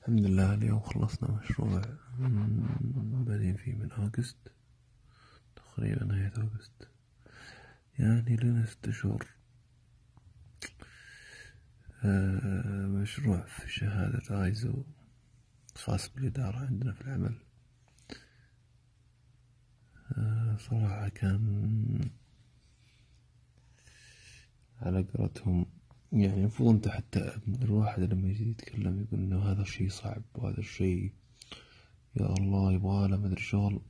الحمد لله اليوم خلصنا مشروع بادين فيه من أوغست تقريبا نهاية أوغست يعني لنا ست شهور. آه، مشروع في شهادة آيزو خاص بالإدارة عندنا في العمل. آه، صراحة كان على قولتهم يعني المفروض أنت حتى الواحد لما يجي يتكلم يقول إنه هذا الشيء صعب وهذا الشيء يا الله يبغاله مدري شغل.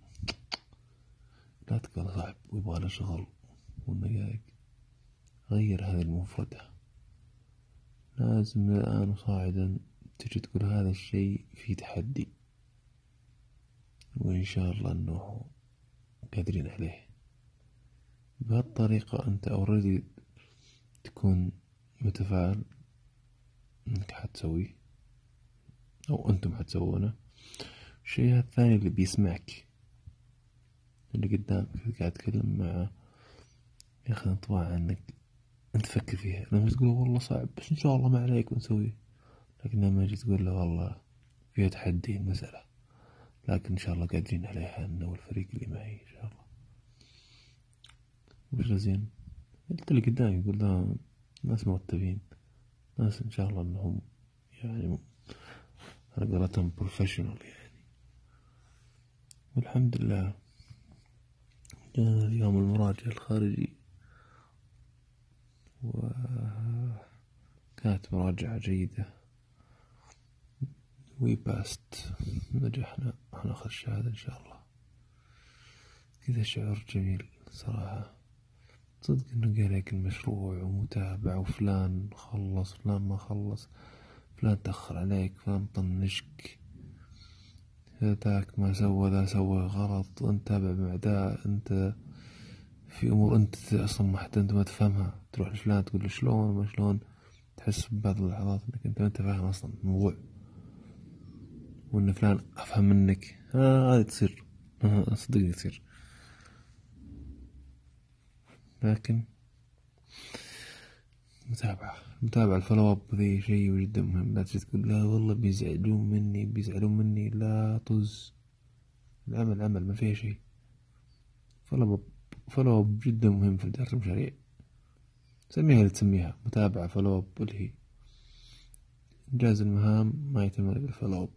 لا تقول صعب ويبغاله شغل وإنه جايك غير هذه المفردة لازم من الآن وصاعدا تجي تقول هذا الشيء في تحدي. وإن شاء الله أنه قادرين عليه. بهالطريقة أنت أوريدي تكون متفائل إنك حتسويه؟ أو أنتم حتسوونه؟ الشيء الثاني اللي بيسمعك اللي قدامك قاعد تتكلم معه ياخذ انطباع عنك أنت فكر فيها لما تقول والله صعب بس إن شاء الله ما عليك ونسويه. لكن لما تجي تقول له والله فيها تحدي المسألة لكن إن شاء الله قادرين عليها أنا والفريق اللي معي إن شاء الله. وش زين انت اللي قدامي يقول له ناس مرتبين ناس إن شاء الله أنهم يعني على قولتهم بروفيشنال يعني. والحمد لله جانا اليوم المراجع الخارجي وكانت مراجعة جيدة. we passed نجحنا هناخذ الشهادة إن شاء الله. كذا شعور جميل صراحة. صدق إنه قالك المشروع ومتابعة وفلان خلص فلان ما خلص فلان تأخر عليك فلان طنشك. ذاك ما سوى ذا سوى غلط أنت تابع مع ذا أنت في أمور أنت أصلا ما حتى أنت ما تفهمها. تروح لفلان تقول له شلون ما شلون تحس ببعض اللحظات إنك أنت ما أنت فاهم أصلا الموضوع. وإن فلان أفهم منك هذه تصير صدقني تصير. لكن متابعة. متابعة ال follow up ذي شيء جدا مهم. لا تجي تقول لا والله بيزعلون مني بيزعلون مني. لا طز. العمل عمل ما فيه شيء. follow up follow up جدا مهم في إدارة المشاريع. سميها اللي تسميها. متابعة follow up اللي هي إنجاز المهام ما يتم إلا بال follow up